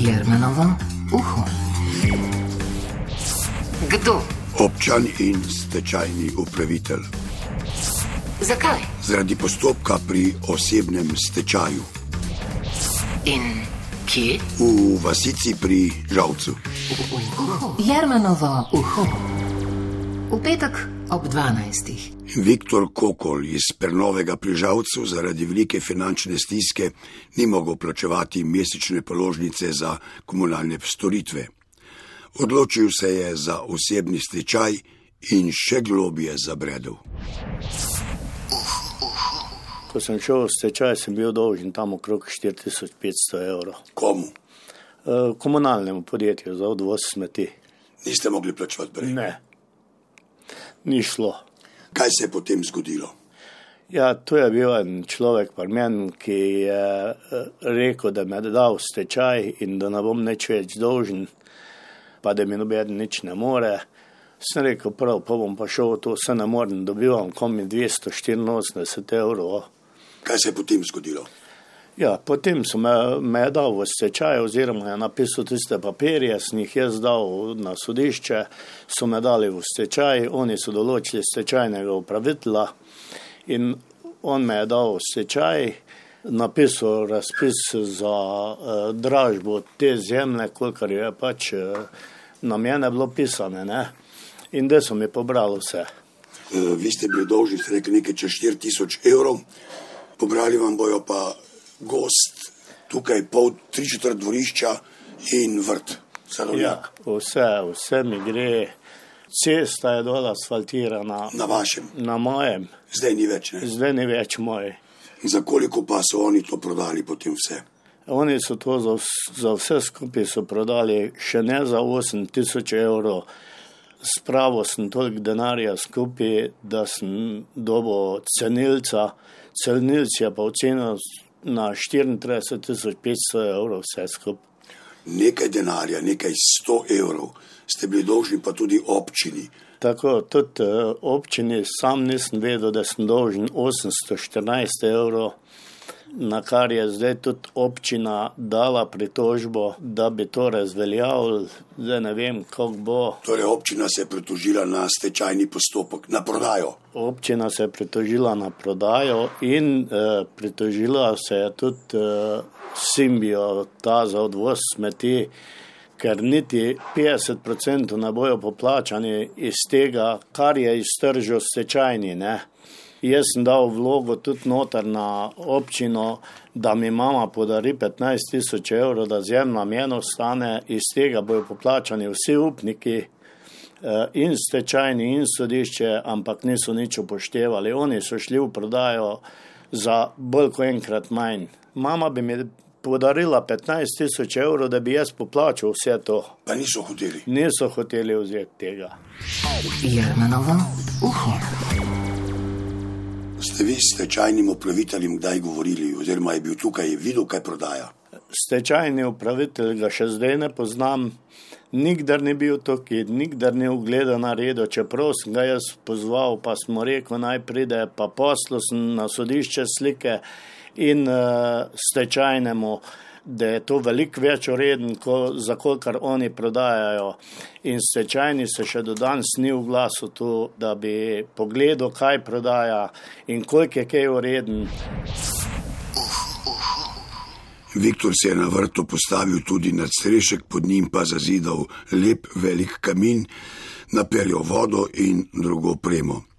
Jermenovo uho. Kdo? Občan in stečajni upravitelj. Zakaj? Zaradi postopka pri osebnem stečaju In kje? v vasici pri Žalcu. Jermenovo uho. V petek ob 12. Viktor Kokol iz Pernovega pri Žalcu zaradi velike finančne stiske ni mogel plačevati mesečne položnice za komunalne storitve. Odločil se je za osebni stečaj in še globje zabredel. Ko sem šel v stečaj, sem bil dolžen tam okrog 4500 evrov. Komu? E, Komunalnemu podjetju za odvoz smeti. Niste mogli plačevati prej. Ne, ni šlo. Kaj se je potem zgodilo? Ja, tu je bil en človek, par men, ki je e, rekel, da me da v stečaj in da ne bom nič več dolžen, pa da mi noben nič ne more. Sem rekel, prav, pa bom pa šel v to, se ne morem, dobivam komi 284 evrov. Kaj se je potem zgodilo? Ja, potem so me, me dal v stečaj, oziroma je napisal tiste papirje, sem jih jaz dal na sodišče, so me dali v stečaj, oni so določili stečajnega upravitelja in on me je dal v stečaj, napisal razpis za eh, dražbo te zemlje, kolikor je pač eh, na mene bilo pisane, ne? In da so mi pobrali vse. E, Vi ste bili dolžni, ste rekli, nekaj čez 4000 evrov, pobrali vam bojo pa gost, tukaj pol, tri četrt dvorišča in vrt. Ja, Sadovnjak. vse, vse mi gre. Cesta je dol asfaltirana Na vašem, na mojem, zdaj ni več. Ne? zdaj ni več moj. Za koliko pa so oni to prodali potem vse? Oni so to za, za vse skupaj prodali še ne za 8000 evrov. Spravo sem toliko denarja skupaj, da sem dobil cenilca. Cenilc je pa ocenil na 34500 evrov vse skupaj. Nekaj denarja, nekaj 100 evrov ste bili dolžni pa tudi občini. Tako tudi eh, občini sam nisem vedel, da sem dolžen 814 evrov, na kar je zdaj tudi občina dala pritožbo, da bi to razveljavili. Zdaj ne vem, kako bo. Torej, občina se je pritožila na stečajni postopek, na prodajo. Občina se je pritožila na prodajo in eh, pritožila se je tudi eh, Simbijo, ta za odvoz smeti, ker niti 50% ne bojo poplačani iz tega, kar je iztržil stečajni. Ne. Jaz sem dal vlogo tudi noter na občino, da mi mama podari 15 tisoč evrov, da zemlja meni ostane, iz tega bojo poplačani vsi upniki eh, in stečajni in sodišče, ampak niso nič upoštevali. Oni so šli v prodajo za bolj kot enkrat manj. Mama bi mi podarila 15 tisoč evrov, da bi jaz poplačal vse to. Pa niso hoteli. Niso hoteli vzeti tega. Jermenovo uho. Ste vi s stečajnim upraviteljem kdaj govorili, oziroma je bil tukaj, je videl, kaj prodaja? Stečajni upravitelj ga še zdaj ne poznam, nikdar ni bil tukaj, nikdar ni ugledal na redo, čeprav sem ga jaz pozval, pa smo rekel naj pride, pa poslal sem na sodišče slike in uh, stečajnemu, da je to veliko več ureden, ko, za kolikor oni prodajajo. In stečajni se še do danes ni oglasil tu, da bi pogledal, kaj prodaja in koliko je kaj ureden. Viktor se je na vrtu postavil tudi nad strešek, pod njim pa zazidal lep velik kamin, napeljal vodo in drugo opremo.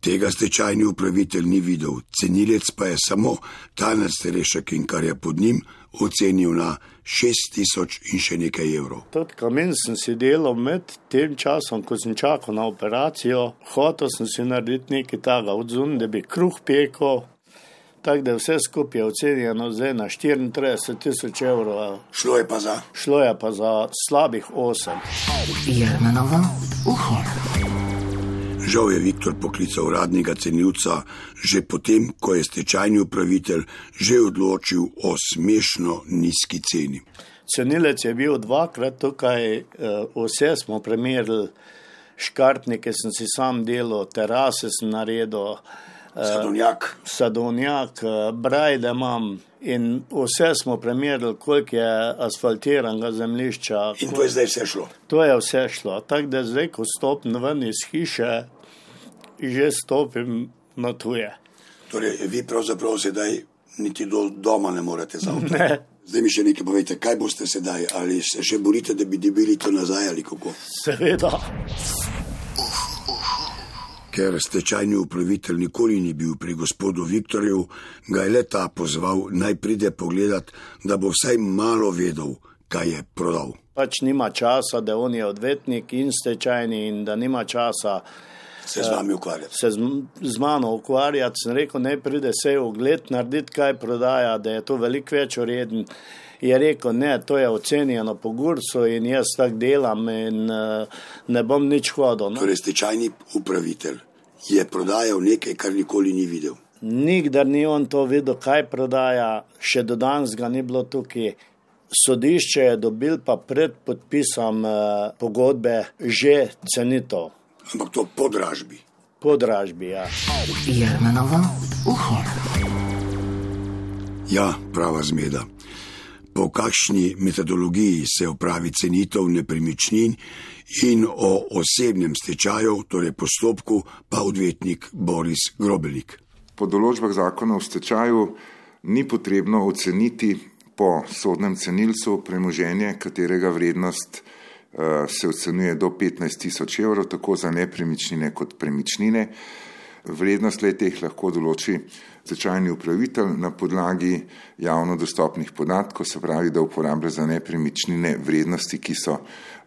Tega stečajni upravitelj ni videl, cenilec pa je samo ta nadstrešek in kar je pod njim ocenil na 6000 in še nekaj evrov. Tudi kamen sem si delal med tem časom, ko sem čakal na operacijo. Hotel sem si narediti nekaj takega odzun, da bi kruh pekel. Tako da je vse skupaj ocenjeno zdaj na 34 tisoč evrov, Šlo je pa za. šlo je pa za slabih 8. Jermenovo uho. Žal je Viktor poklical uradnega cenilca že potem, ko je stečajni upravitelj že odločil o smešno nizki ceni. Cenilec je bil dvakrat tukaj, eh, vse smo premerili, škartnike sem si sam delal, terase sem naredil, Sadovnjak. sadovnjak, eh, brajde imam in vse smo premerili, koliko je asfaltiranega zemljišča. In to je zdaj vse šlo. To je vse šlo. Tako da zdaj, ko stopim ven iz hiše, že stopim na tuje. Torej, vi pravzaprav sedaj niti do doma ne morete zaupati. Zdaj mi še nekaj povete, kaj boste sedaj, ali se še borite, da bi dobili to nazaj ali kako? Seveda. Ker stečajni upravitelj nikoli ni bil pri gospodu Viktorju, ga je le ta pozval naj pride pogledat, da bo vsaj malo vedel, kaj je prodal. Pač nima časa, da on je odvetnik in stečajni in da nima časa Se z vami ukvarjati. se z, z mano ukvarjati. Sem rekel, ne pride se ogled narediti, kaj prodaja, da je to veliko več ureden. Je rekel, ne, to je ocenjeno po gursu in jaz tako delam in uh, ne bom nič hodil. No. Torej, stečajni upravitelj je prodajal nekaj, kar nikoli ni videl. Nikdar ni on to videl, kaj prodaja, še do danes ga ni bilo tukaj. Sodišče je dobil pa pred podpisom uh, pogodbe že cenitev, Ampak to po dražbi. po dražbi. Ja. Jermenovo uho. Ja, prava zmeda. Po kakšni metodologiji se upravi cenitev nepremičnin in o osebnem stečaju, torej postopku, pa odvetnik Boris Grobelik. Po določbah zakona o stečaju ni potrebno oceniti po sodnem cenilcu premoženje, katerega vrednost eh, se ocenjuje do 15 tisoč evrov, tako za nepremičnine kot premičnine. Vrednost letih lahko določi stečajni upravitelj na podlagi javno dostopnih podatkov, se pravi, da uporablja za nepremičnine vrednosti, ki so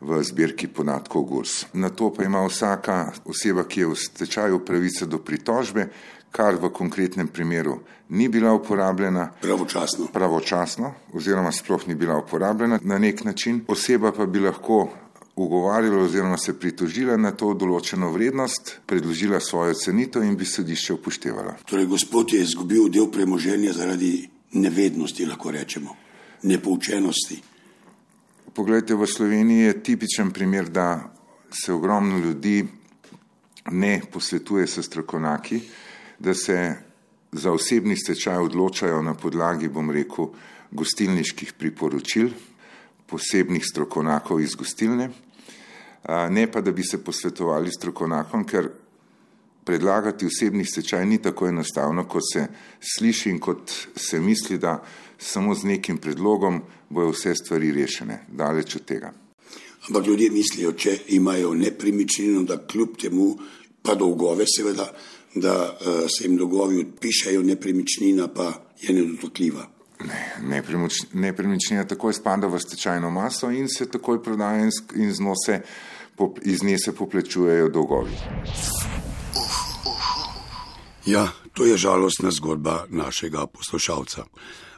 v zbirki podatkov GURS. Na to pa ima vsaka oseba, ki je v stečaju, pravico do pritožbe, kar v konkretnem primeru ni bila uporabljena Pravočasno. pravočasno oziroma sploh ni bila uporabljena na nek način. Oseba pa bi lahko ugovarjala oziroma se pritožila na to določeno vrednost, predložila svojo cenitev in bi sodišče upoštevala. Torej, gospod je izgubil del premoženja zaradi nevednosti, lahko rečemo, nepoučenosti. Poglejte, v Sloveniji je tipičen primer, da se ogromno ljudi ne posvetuje s strokovnjaki, da se za osebni stečaj odločajo na podlagi, bom rekel, gostilniških priporočil, posebnih strokovnjakov iz gostilne, ne pa da bi se posvetovali strokovnjakom, ker predlagati osebni stečaj ni tako enostavno, kot se sliši in kot se misli, da samo z nekim predlogom bojo vse stvari rešene. Daleč od tega. Ampak ljudje mislijo, če imajo nepremičnino, da kljub temu, pa dolgove, seveda, da uh, se jim dolgovi odpišajo, nepremičnina pa je nedotokljiva. Ne, nepremič- Nepremičnina takoj spada v stečajno maso in se takoj prodaja in in z njo se pop- iz nje se poplačujejo dolgovi. Ja, to je žalostna zgodba našega poslušalca.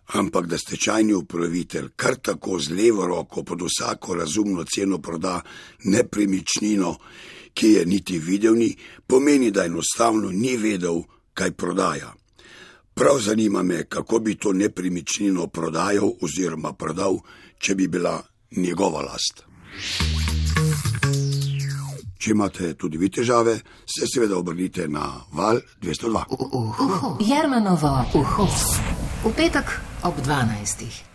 Ampak da stečajni upravitelj kar tako z levo roko pod vsako razumno ceno proda nepremičnino, ki je niti videl ni, pomeni, da enostavno ni vedel, kaj prodaja. Prav zanima me, kako bi to nepremičnino prodajal oziroma prodal, če bi bila njegova last. Če imate tudi vi težave, se seveda obrnite na val 202. Uho. Jermenovo uho. V petek ob 12.